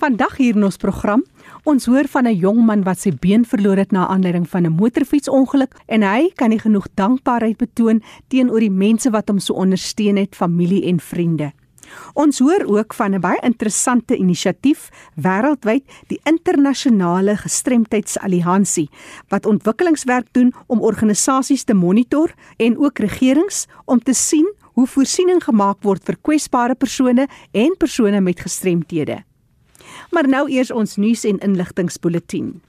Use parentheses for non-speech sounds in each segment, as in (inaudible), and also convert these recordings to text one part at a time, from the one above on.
Vandag hier in ons program, ons hoor van 'n jong man wat sy been verloor het na aanleiding van 'n motorfietsongeluk en hy kan nie genoeg dankbaarheid betoon teenoor die mense wat hom so ondersteun het, familie en vriende. Ons hoor ook van 'n baie interessante inisiatief wêreldwyd, die internasionale gestremdheidsalliansie wat ontwikkelingswerk doen om organisasies te monitor en ook regerings om te sien hoe voorsiening gemaak word vir kwesbare persone en persone met gestremthede. Maar nou eers ons nuus en inligtingspulsatie.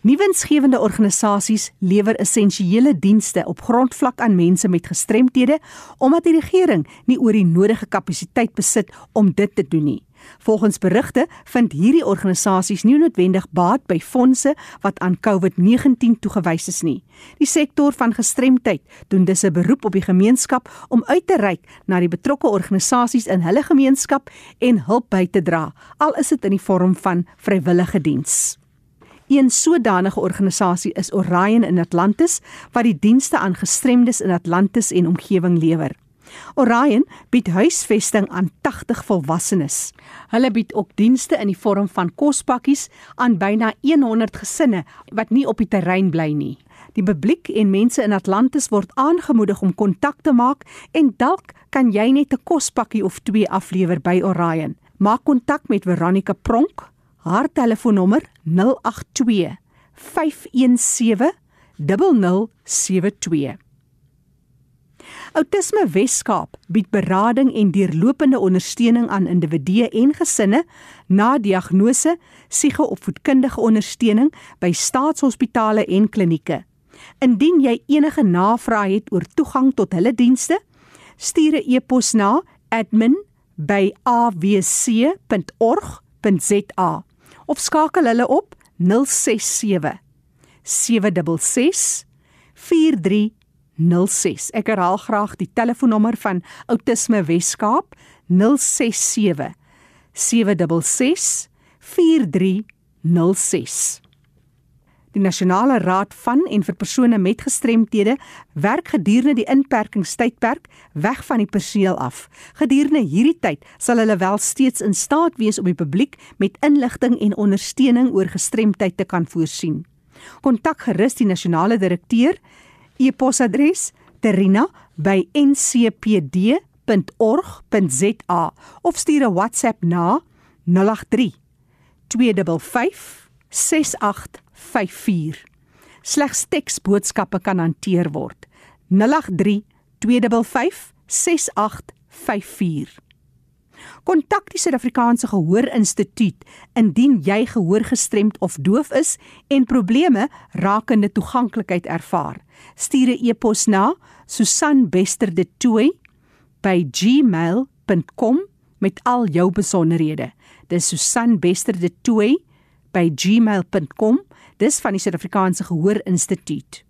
Nuwensgewende organisasies lewer essensiële dienste op grondvlak aan mense met gestremthede omdat die regering nie oor die nodige kapasiteit besit om dit te doen nie. Volgens berigte vind hierdie organisasies nie noodwendig baat by fondse wat aan COVID-19 toegewys is nie. Die sektor van gestremdheid doen dus 'n beroep op die gemeenskap om uit te reik na die betrokke organisasies in hulle gemeenskap en hulp by te dra, al is dit in die vorm van vrywillige diens. Een sodanige organisasie is Orion in Atlantis wat die dienste aan gestremdes in Atlantis en omgewing lewer. Orion bied huisvesting aan 80 volwassenes. Hulle bied ook dienste in die vorm van kospakkies aan byna 100 gesinne wat nie op die terrein bly nie. Die publiek en mense in Atlantis word aangemoedig om kontak te maak en dalk kan jy net 'n kospakkie of twee aflewer by Orion. Maak kontak met Veronica Pronk Haar telefoonnommer 082 517 0072. Autisme Weskaap bied berading en deurlopende ondersteuning aan individue en gesinne na diagnose, psigo-opvoedkundige ondersteuning by staatshospitale en klinieke. Indien jy enige navrae het oor toegang tot hulle dienste, stuur 'n e-pos na admin@awc.org.za of skakel hulle op 067 766 4306. Ek herhaal graag die telefoonnommer van Autisme Weskaap 067 766 4306. Die Nasionale Raad van en vir persone met gestremthede werk gedurende die inperkingstydperk weg van die perseel af. Gedurende hierdie tyd sal hulle wel steeds in staat wees om die publiek met inligting en ondersteuning oor gestremdheid te kan voorsien. Kontak gerus die nasionale direkteur e-posadres terina@ncpd.org.za of stuur 'n WhatsApp na 083 255 68 54. Slegs teksboodskappe kan hanteer word. 083 255 6854. Kontak die Suid-Afrikaanse Gehoor Instituut indien jy gehoorgestremd of doof is en probleme rakende toeganklikheid ervaar. Stuur 'n e-pos na susanbesterdetoy@gmail.com met al jou besonderhede. Dis susanbesterdetoy@gmail.com Dis van die Suid-Afrikaanse Gehoor Instituut.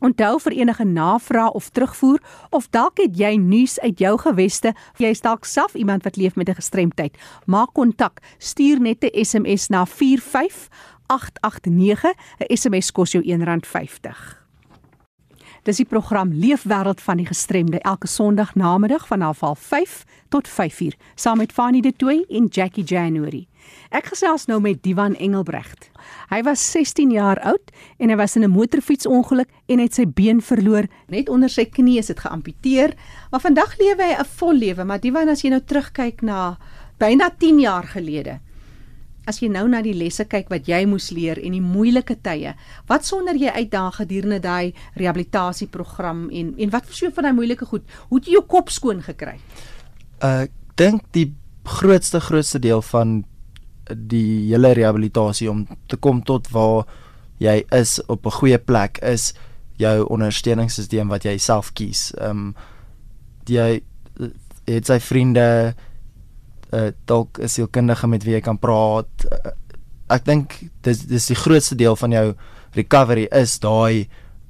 Onthou vir enige navrae of terugvoer of dalk het jy nuus uit jou geweste, jy is dalk self iemand wat leef met 'n gestremdheid, maak kontak. Stuur net 'n SMS na 45889. 'n SMS kos jou R1.50. Dis die program Leefwêreld van die Gestremde elke Sondag namiddag van 05:30 tot 5:00 saam met Fanny De Tooy en Jackie January. Ek gesels nou met Divan Engelbrecht. Hy was 16 jaar oud en hy was in 'n motorfietsongeluk en het sy been verloor. Net onder sy knie is dit geamputeer, maar vandag lewe hy 'n vol lewe. Maar Divan, as jy nou terugkyk na byna 10 jaar gelede, as jy nou na die lesse kyk wat jy moes leer en die moeilike tye, wat sonder jy uitdaag gedurende daai rehabilitasieprogram en en wat so van daai moeilike goed, hoe het jy jou kop skoon gekry? Uh, ek dink die grootste grootste deel van die hele rehabilitasie om te kom tot waar jy is op 'n goeie plek is jou ondersteuningssisteem wat jy self kies. Ehm um, jy het sy vriende uh, dalk is jy kundige met wie jy kan praat. Uh, ek dink dis dis die grootste deel van jou recovery is daai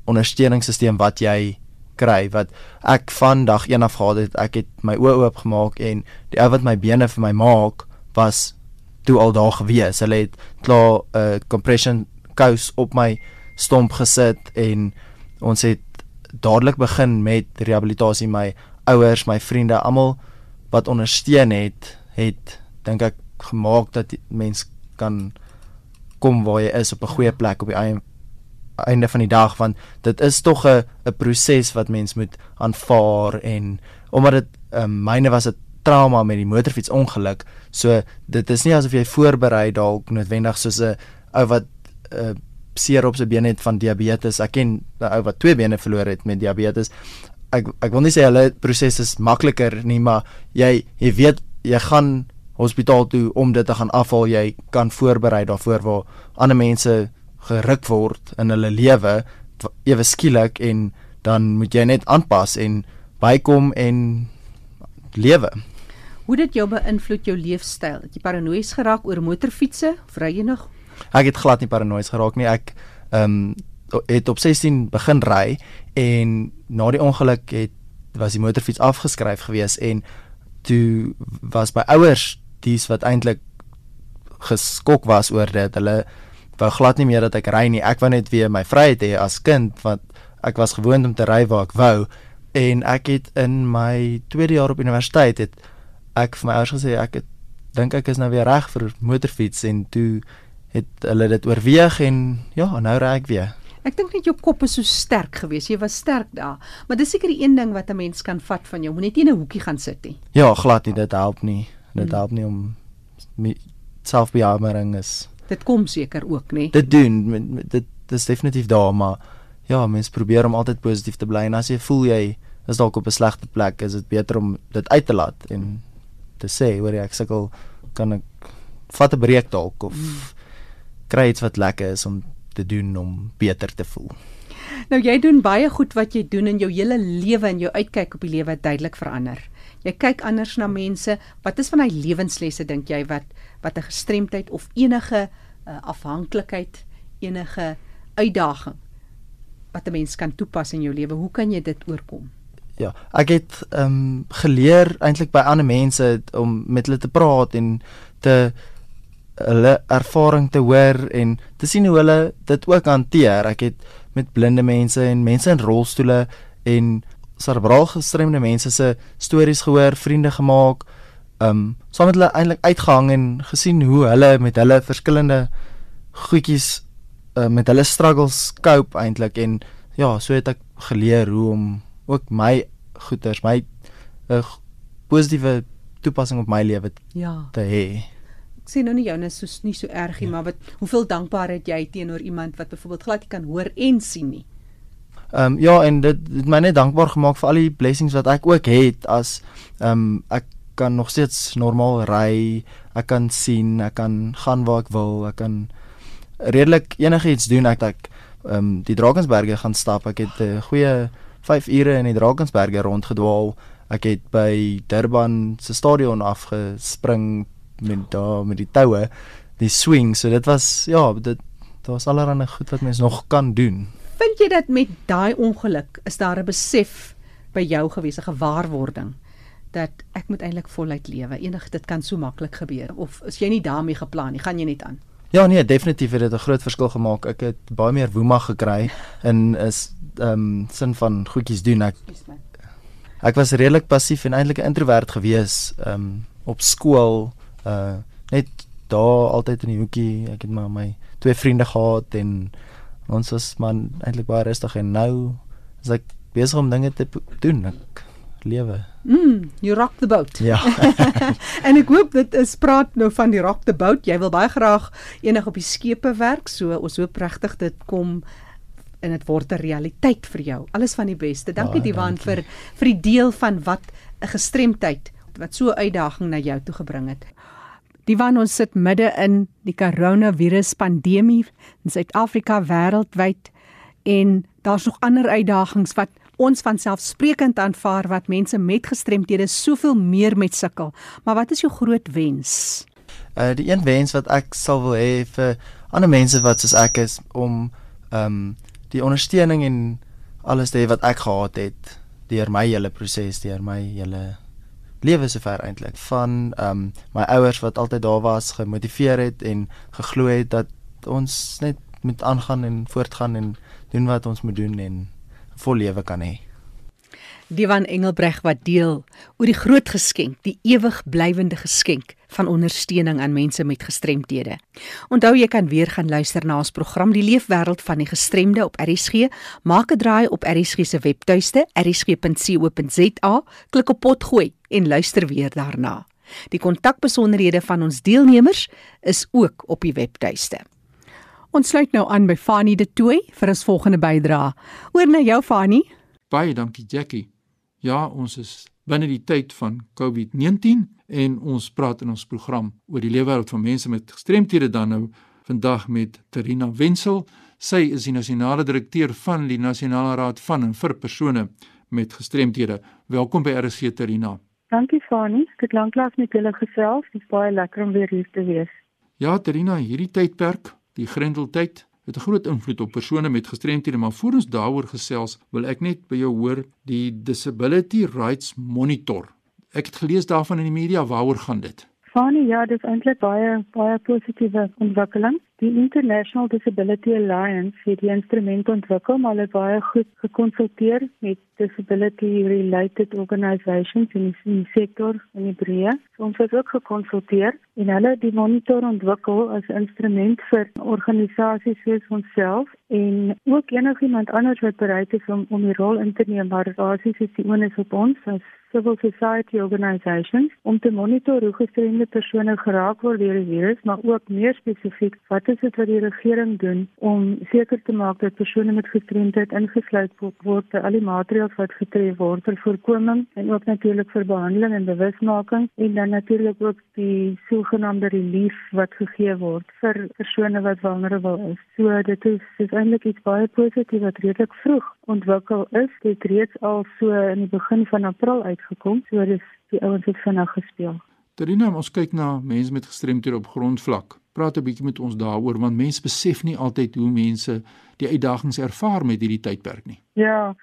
ondersteuningssisteem wat jy kry wat ek van dag 1 af gehad het. Ek het my oë oop gemaak en die ou wat my bene vir my maak was toe al daar gewees. Hulle het klaar 'n uh, compression kous op my stomp gesit en ons het dadelik begin met rehabilitasie my ouers, my vriende, almal wat ondersteun het, het dink ek gemaak dat mens kan kom waar jy is op 'n goeie plek op die einde van die dag want dit is tog 'n 'n proses wat mens moet aanvaar en omdat dit um, myne was 'n trauma met die motorfiets ongeluk so dit is nie asof jy voorberei dalk noodwendig soos 'n ou wat uh, seer op sy bene het van diabetes. Ek ken 'n ou wat twee bene verloor het met diabetes. Ek ek wil nie sê hulle proses is makliker nie maar jy jy weet jy gaan hospitaal toe om dit te gaan afhaal jy kan voorberei daarvoor waar ander mense geruk word in hulle lewe ewe skielik en dan moet jy net aanpas en bykom en lewe. Hoe dit jou beïnvloed jou leefstyl? Het jy paranoïes geraak oor motorfietsse of ry jy nog? Ek het glad nie paranoïes geraak nie. Ek ehm um, het op 16 begin ry en na die ongeluk het was die motorfiets afgeskryf gewees en toe was by ouers dies wat eintlik geskok was oor dit. Hulle wou glad nie meer dat ek ry nie. Ek wou net weer my vryheid hê as kind want ek was gewoond om te ry waar ek wou en ek het in my tweede jaar op universiteit het ek vir my ouers gesê ek het dink ek is nou weer reg vir motorfiets en toe het hulle dit oorweeg en ja, nou ry ek weer. Ek dink net jou kop is so sterk geweest. Jy was sterk daar. Maar dis seker die een ding wat 'n mens kan vat van jou. Moenie net in 'n hoekie gaan sit nie. Ja, glad nie. Dit help nie. Dit hmm. help nie om selfbeheersing is dit kom seker ook nê. Dit doen dit dis definitief daar maar ja, mens probeer om altyd positief te bly en as jy voel jy is dalk op 'n slegte plek, is dit beter om dit uit te laat en te sê hoor ek sukkel kan ek vat 'n breek dalk of hmm. kry iets wat lekker is om te doen om beter te voel. Nou jy doen baie goed wat jy doen in jou hele lewe en jou uitkyk op die lewe duidelik verander. Jy kyk anders na mense. Wat is van daai lewenslesse dink jy wat wat 'n gestremdheid of enige uh, afhanklikheid, enige uitdaging wat 'n mens kan toepas in jou lewe, hoe kan jy dit oorkom? Ja, ek het ehm um, geleer eintlik by ander mense om met hulle te praat en te hulle ervaring te hoor en te sien hoe hulle dit ook hanteer. Ek het met blinde mense en mense in rolstoele en cerebraal gestremde mense se stories gehoor, vriende gemaak um saam met hulle eintlik uitgehang en gesien hoe hulle met hulle verskillende goedjies uh, met hulle struggles cope eintlik en ja, so het ek geleer hoe om ook my goeders, my uh, eh, positiewe toepassing op my lewe ja. te hê. Sien nou nie jou net so nie so erg nie, ja. maar wat hoeveel dankbaarheid jy teenoor iemand wat byvoorbeeld glad nie kan hoor en sien nie. Ehm um, ja, en dit het my net dankbaar gemaak vir al die blessings wat ek ook het as ehm um, ek kan nog steeds normaal ry, ek kan sien, ek kan gaan waar ek wil, ek kan redelik enigiets doen ek ek ehm um, die Drakensberge gaan stap. Ek het 'n uh, goeie 5 ure in die Drakensberge rondgedwaal. Ek het by Durban se stadion afgespring met daar met die toue, die swing. So dit was ja, dit daar was allerlei goed wat mens nog kan doen. Vind jy dat met daai ongeluk is daar 'n besef by jou gewees, 'n gewaarwording dat ek moet eintlik voluit lewe. Enig dit kan so maklik gebeur of is jy nie daarmee geplan nie, gaan jy net aan. Ja nee, definitief het dit 'n groot verskil gemaak. Ek het baie meer woema gekry in is ehm um, sin van goedjies doen ek. Ek was redelik passief en eintlik 'n introwert gewees ehm um, op skool uh net daar altyd in die hoekie. Ek het maar my twee vriende gehad en ons was man eintlik baie rustig en nou is ek besig om dinge te doen. Ek lewe. Mm, you rock the boat. Ja. (laughs) en ek hoop dit is praat nou van die rock the boat. Jy wil baie graag enig op die skepe werk, so ons hoop regtig dit kom en dit word 'n realiteit vir jou. Alles van die beste. Dankie ja, Diwan vir vir die deel van wat 'n gestremdheid wat so 'n uitdaging na jou toe gebring het. Diwan ons sit midde in die koronavirus pandemie in Suid-Afrika wêreldwyd en daar's nog ander uitdagings wat ons van selfsprekend aanvaar wat mense met gestremthede soveel meer met sukkel. Maar wat is jou groot wens? Uh die een wens wat ek sal wil hê vir ander mense wat soos ek is om ehm um, die ondersteuning en alles te hê wat ek gehad het deur my hele proses, deur my hele lewe sover eintlik van ehm um, my ouers wat altyd daar was, gemotiveer het en geglo het dat ons net moet aangaan en voortgaan en doen wat ons moet doen en vol lewe kan hê. Divan Engelbreg wat deel oor die groot geskenk, die ewig blywende geskenk van ondersteuning aan mense met gestremthede. Onthou jy kan weer gaan luister na ons program Die Leefwêreld van die Gestremde op RSG. Maak 'n draai op RSG se webtuiste rsg.co.za, klik op potgooi en luister weer daarna. Die kontakbesonderhede van ons deelnemers is ook op die webtuiste. Ons sluit nou aan by Fanie De Tooy vir ons volgende bydrae. Oor na jou Fanie. Baie dankie Jackie. Ja, ons is binne die tyd van COVID-19 en ons praat in ons program oor die lewenswêreld van mense met gestremthede dan nou vandag met Terina Wenzel. Sy is die nasionale direkteur van die Nasionale Raad van en vir persone met gestremthede. Welkom by RC Terina. Dankie Fani, ek het lanklaas met julle gesels. Dit is baie lekker om weer hier te wees. Ja, Terina, hierdie tydperk, die grendeltyd, het 'n groot invloed op persone met gestremthede, maar voor ons daaroor gesels, wil ek net by jou hoor die Disability Rights Monitor. Ek het gelees daarvan in die media, waaroor gaan dit? Fanie, ja, dit is eintlik baie baie positiewe ontwikkeling. Die International Disability Alliance het die instrument ontwikkel, maar hulle het baie goed gekonsulteer met disability related organisations in die sektor in die breë. So ons het ook gekonsulteer en hulle die monitor ontwikkel as instrument vir organisasies soos onsself en ook enigiemand anders wat bereid is om om die rol in te neem, maar basies is die onus op ons as civil society organisations om te monitor hoe gestremde persone geraak word deur die virus, maar ook meer spesifiek wat is dit wat die regering doen om seker te maak dat persone met gestremdheid ingesluit word by al die maatreëls wat getref word vir voorkoming en ook natuurlik vir behandeling en bewusmaking en dan natuurlik ook die sogenaamde relief wat gegee word vir persone wat vulnerable is. So dit is dis eintlik iets baie positief wat redelik vroeg ontwikkel is. Dit reeds al so in die begin van April uitgekom. So dis die ouens het vinnig gespeel. Terina, ons kyk na mense met gestremdhede op grondvlak. Praat 'n bietjie met ons daaroor want mense besef nie altyd hoe mense die uitdagings ervaar met hierdie tydperk nie. Ja.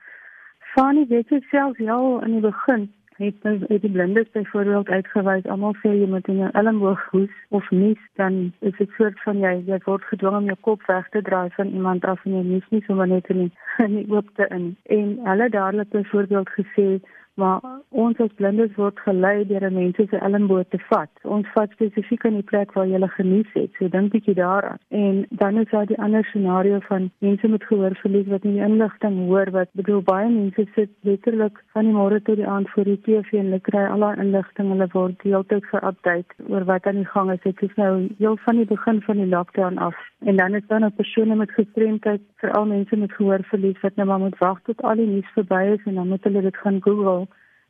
Fanny, weet jy self al in die begin het nou het die blindes byvoorbeeld uitgewys almal sê jy moet in jou elmboog hoes of nies dan is dit soort van jy jy word gedwing om jou kop weg te draai van iemand af en jy nies nie sommer net (laughs) in die oopte in. En hulle dadelik byvoorbeeld gesê maar ons as blindes word gelei deur mense se elmboog te vat. Ons vat spesifiek aan die plek waar jy genies het. So dink bietjie daaraan. En dan is daar die ander scenario van mense met gehoorverlies wat nie inligting hoor wat bedoel baie mense sit letterlik van die môre tot die aand voor die TV en hulle kry al daai inligting. Hulle word heeltyd ge-update oor wat aan die gang is. Dit is nou heel van die begin van die lockdown af. En dan is daar nou persone met gestremdheid, veral mense met gehoorverlies wat nou maar moet wag tot al die nuus verby is en dan moet hulle dit gaan Google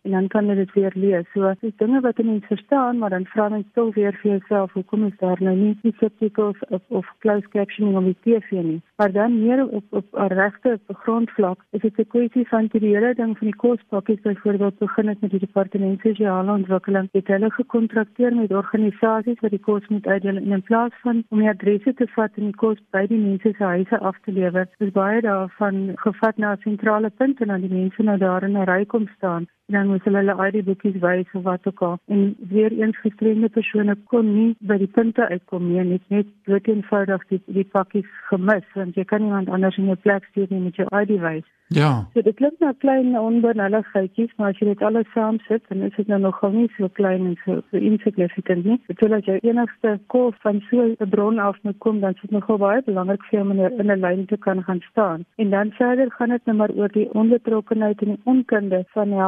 en dan kan jy dit weer lees. So dis dinge wat jy nie verstaan, maar dan vra jy tog weer vir jouself, hoekom is daar nou nie die subtitles of of closed captioning op die TV nie? Maar dan meer op op 'n regte grondvlak, is dit 'n kwessie van die hele ding van die kospakkies byvoorbeeld begin het met die departement sosiale ontwikkeling. Het hulle gekontrakteer met organisasies wat die kos moet uitdeel en in plaas van om die adresse te vat en die kos by die mense se huise af te lewer, is baie daarvan gevat na 'n sentrale punt en dan die mense nou daar in 'n ry kom staan dan moet hulle hulle ID boekies wys of wat ook al. En weer eens gestremde persone kon nie by die punte uitkom nie, net net dood eenvoudig die die pakkies gemis want jy kan niemand anders in jou plek stuur nie met jou ID wys. Ja. So dit klink na klein onbenulligheidjies, maar as jy dit alles saam sit, dan is dit nou nogal nie so klein en so, so insignificant nie. Sou as jy enigste kol van so 'n bron af moet kom, dan is dit nogal baie belangrik vir om in 'n lyn te kan gaan staan. En dan verder gaan dit nou maar oor die onbetrokkenheid en die onkunde van die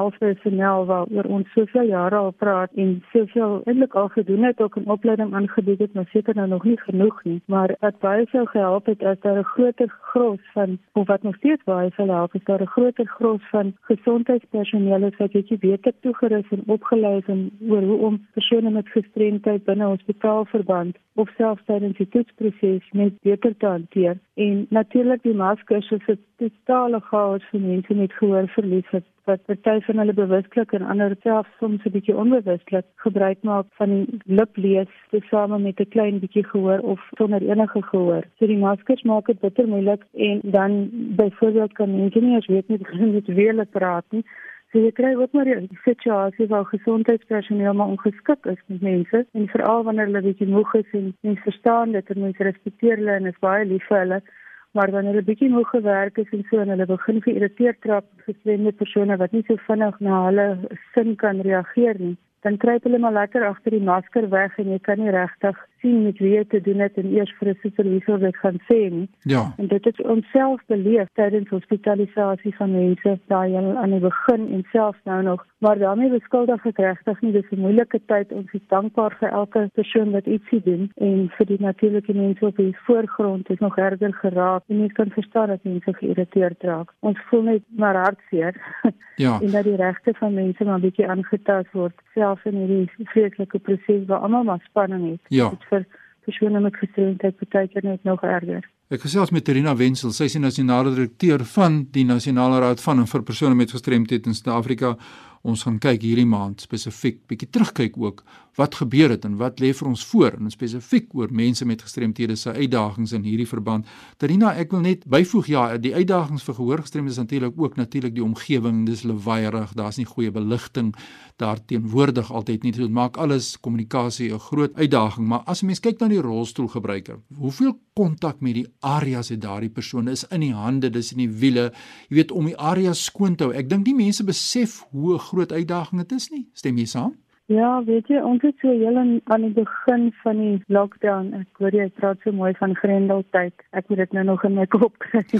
helfpersoneel waaroor ons soveel jare al praat en soveel eintlik al gedoen het ook 'n opleiding aangebied het, maar seker nou nog nie genoeg nie. Maar wat baie sou gehelp het as daar 'n groter gros van of wat nog steeds baie sou help is daar 'n groter gros van gesondheidspersoneel wat bietjie beter toegerus en opgelei is oor hoe om persone met gestremdheid binne hospitaalverband of selfs tydens die toetsproses net beter te hanteer. En natuurlik die maskers is 'n totale chaos vir mense met gehoorverlies wat wat party van hulle bewuslik en ander selfs soms 'n bietjie onbewuslik gebruik maak van die liplees tesame met 'n klein bietjie gehoor of sonder enige gehoor. So die maskers maak dit bitter moeilik en dan byvoorbeeld kan mense nie eens weet nie hoe om te wil praat nie. So jy kry ook maar 'n situasie waar gesondheidspersoneel maar ongeskik is met mense. En veral wanneer hulle bietjie moeg is en nie verstaan dit en mense respekteer hulle en is baie lief vir hulle. Maar wanneer hulle bietjie moeg gewerk is en so en hulle begin geïrriteerd raak geswende persone wat nie so vinnig na hulle sin kan reageer nie dan kruip hulle maar lekker agter die masker weg en jy kan nie regtig sien met wie jy te doen het en eers vir 'n supervisor dit gaan sê nie. Ja. En dit het ons self beleef tydens hospitalisasie van mense daai aan die begin en self nou nog, maar daarmee beskuldig ek regtig nie dis 'n moeilike tyd ons is dankbaar vir elke persoon wat ietsie doen en vir die natuurlike mense op die voorgrond is nog erger geraak en jy kan verstaan dat mense geïrriteerd raak. Ons voel net maar hartseer. (laughs) Ja. en dat die regte van mense maar bietjie aangetast word selfs in hierdie vreeslike proses waar almal maar spanning het. Ja. Dit vir persone met gestremdheid beteken net nog erger. Ek gesels met Terina Wenzel, sy is die nasionale direkteur van die Nasionale Raad van en vir persone met gestremdheid in Suid-Afrika. Ons gaan kyk hierdie maand spesifiek bietjie terugkyk ook wat gebeur het en wat lê vir ons voor en spesifiek oor mense met gestremthede se uitdagings in hierdie verband. Terina, ek wil net byvoeg ja, die uitdagings vir gehoorgestremdes is natuurlik ook natuurlik die omgewing, dis lewaaierig, daar's nie goeie beligting daar teenwoordig altyd nie. Dit maak alles kommunikasie 'n groot uitdaging, maar as 'n mens kyk na die rolstoelgebruiker, hoeveel kontak met die areas het daardie persoon is in die hande, dis in die wiele, jy weet om die areas skoon te hou. Ek dink die mense besef hoe groot uitdaging dit is nie. Stem jy saam? Ja, weet jy, ons het so heel aan, aan die begin van die lockdown, ek hoor jy praat so mooi van Grendeltyd. Ek moet dit nou nog in my kop kry. (laughs)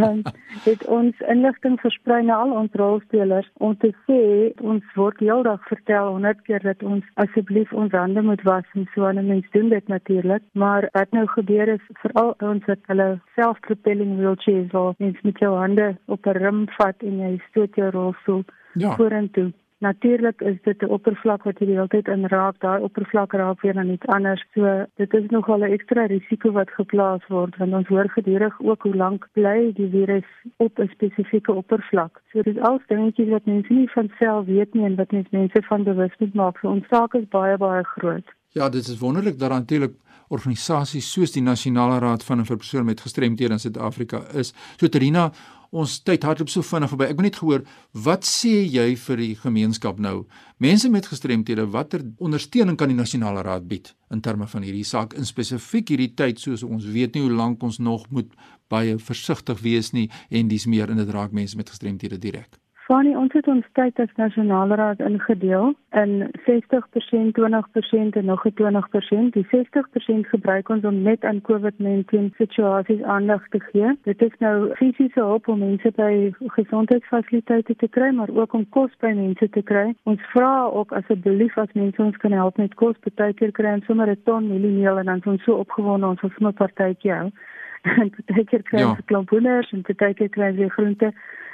Ehm um, het ons inligting versprei na al ons rolspelers om te sê ons word heeldag vertel 100 keer dat ons asseblief ons hande moet was en so aan 'n mens doen dit natuurlik, maar wat nou gebeur is veral ons het hulle self-propelling wheelchairs waar mens met jou hande op 'n rim vat en jy stoot jou rolstoel Ja. vorentoe. Natuurlik is dit 'n oppervlak wat jy die hele tyd inraak. Daai oppervlak raak weer aan iets anders. So dit is nogal 'n ekstra risiko wat geplaas word want ons hoor gedurig ook hoe lank bly die virus op 'n spesifieke oppervlak. So dit is al dingetjies wat mense nie van self weet nie en wat net mense van bewus moet maak. So ons saak is baie baie groot. Ja, dit is wonderlik dat natuurlik organisasies soos die Nasionale Raad van en vir persone met gestremthede in Suid-Afrika is. So Terina, ons tyd hardloop so vinnig verby. Ek wil net gehoor, wat sê jy vir die gemeenskap nou? Mense met gestremthede, watter ondersteuning kan die Nasionale Raad bied in terme van hierdie saak in spesifiek hierdie tyd soos ons weet nie hoe lank ons nog moet baie versigtig wees nie en dis meer in dit raak mense met gestremthede direk. Fanny, ons het ons tyd as nasionale raad ingedeel in 60%, 20% en nog 'n 20%. Die 60% gebruik ons om net aan COVID-19 situasies aandag te gee. Dit is nou fisiese hulp om mense by gesondheidsfasiliteite te kry, maar ook om kos by mense te kry. Ons vra ook asseblief as mense ons kan help met kos, partykeer kry ons sommer 'n ton mieliemeel en dan ons so opgewonde ons wil sommer partytjie hou. (laughs) En partykeer kry ons Ja. klomp hoenders en partykeer kry ons weer groente.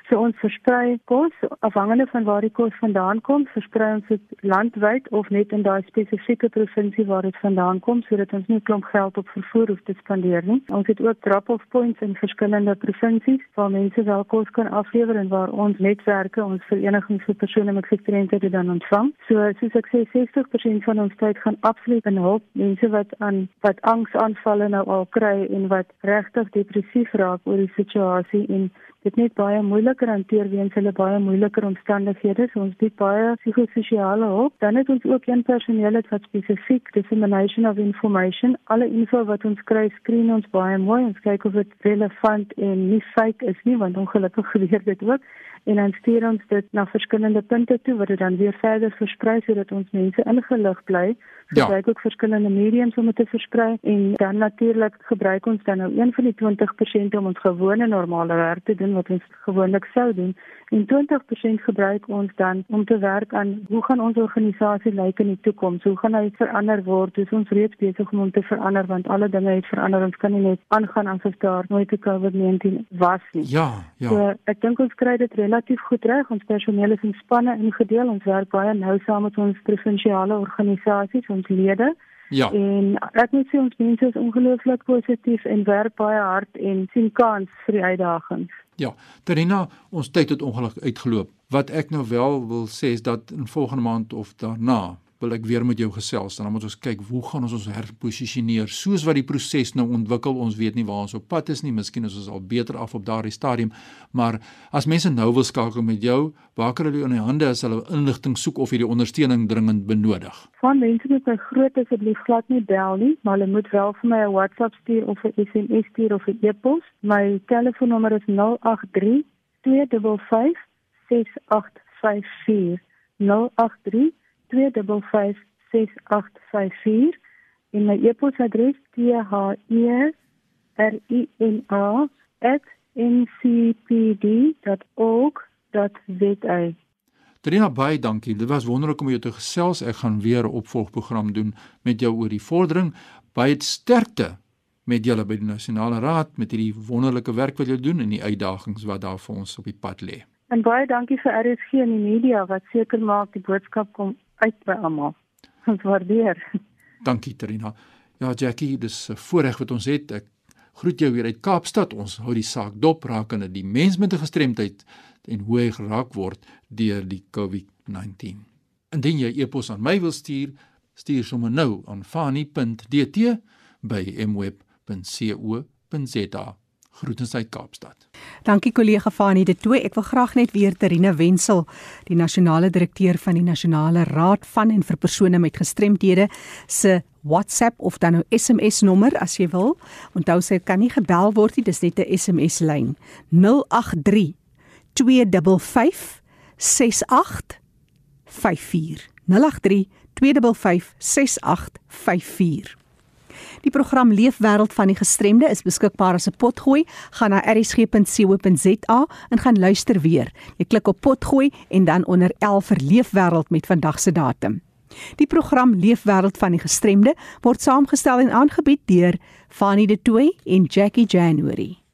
So ons versprei kos afhangende van waar die kos vandaan kom, versprei ons dit landwyd of net in daai spesifieke provinsie waar dit vandaan kom sodat ons nie 'n klomp geld op vervoer hoef te spandeer nie. Ons het ook drop-off points in verskillende provinsies waar mense wel kos kan aflewer en waar ons netwerke, ons verenigings vir persone met gestremthede dan ontvang. So soos ek sê 60% van ons tyd gaan absoluut in hulp mense wat aan wat angsaanvalle nou al kry en wat regtig depressief raak oor die situasie en dit net baie moeiliker hanteer weens hulle baie moeiliker omstandighede. So ons bied baie psigososiale hulp. Dan het ons ook een personeel wat spesifiek dissemination of information, alle info wat ons kry, skreen ons baie mooi. Ons kyk of dit relevant en nie fake is nie, want ongelukkig gebeur dit ook. En dan stuur ons dit na verskillende punte toe wat dit dan weer verder versprei sodat ons mense ingelig bly. Ja. Gebruik ook verskillende mediums om dit te versprei en dan natuurlik gebruik ons dan nou een van die 20% om ons gewone normale werk te doen wat ons gewoonlik sou doen en 20% gebruik ons dan om te werk aan hoe gaan ons organisasie lyk in die toekoms? Hoe gaan hy verander word? Dis ons reeds besig om hom te verander want alle dinge het verander. Ons kan nie net aangaan asof daar nooit 'n COVID-19 was nie. Ja, ja. So ek dink ons kry dit relatief goed reg. Ons personeel is in spanne ingedeel. Ons werk baie nou saam met ons provinsiale organisasies, ons lede. Ja. En ek moet sê ons mense is ongelooflik positief en werk baie hard en sien kans vir die uitdagings. Ja, Terina, ons tyd het ongelukkig uitgeloop. Wat ek nou wel wil sê is dat in volgende maand of daarna wil ek weer met jou gesels. Dan moet ons kyk hoe gaan ons ons herposisioneer soos wat die proses nou ontwikkel. Ons weet nie waar ons op pad is nie. Miskien is ons al beter af op daardie stadium, maar as mense nou wil skakel met jou, waar kan hulle in die hande as hulle inligting soek of hierdie ondersteuning dringend benodig? Van mense met my groot asseblief glad nie bel nie, maar hulle moet wel vir my 'n WhatsApp stuur of 'n SMS stuur of 'n e-pos. My telefoonnommer is 083 255 6854. 083 2556854 en my e-posadres therina@ncpd.org.za. Trina baie dankie. Dit was wonderlik om jou te gesels. Ek gaan weer 'n opvolgprogram doen met jou oor die vordering. Baie sterkte met julle by die Nasionale Raad met hierdie wonderlike werk wat julle doen en die uitdagings wat daar vir ons op die pad lê. En baie dankie vir RSG en die media wat seker maak die boodskap kom uit by almal. Ons waardeer. Dankie Trina. Ja Jackie, dis 'n voorreg wat ons het. Ek groet jou hier uit Kaapstad. Ons hou die saak dop rakende die mens met 'n gestremdheid en hoe hy geraak word deur die COVID-19. Indien jy e-pos aan my wil stuur, stuur sommer nou aan fani.dt by mweb.co.za. Groetens uit Kaapstad. Dankie kollega Fani de Tooy. Ek wil graag net weer Terina Wenzel, die nasionale direkteur van die Nasionale Raad van en vir persone met gestremthede se WhatsApp of dan nou SMS nommer as jy wil. Onthou sy kan nie gebel word nie, dis net 'n SMS lyn. 083 255 6854. 083 255 6854. Die program Leefwêreld van die Gestremde is beskikbaar as 'n potgooi. Gaan na erisg.co.za en gaan luister weer. Jy klik op potgooi en dan onder 11 vir Leefwêreld met vandag se datum. Die program Leefwêreld van die Gestremde word saamgestel en aangebied deur Fanny De Tooy en Jackie January.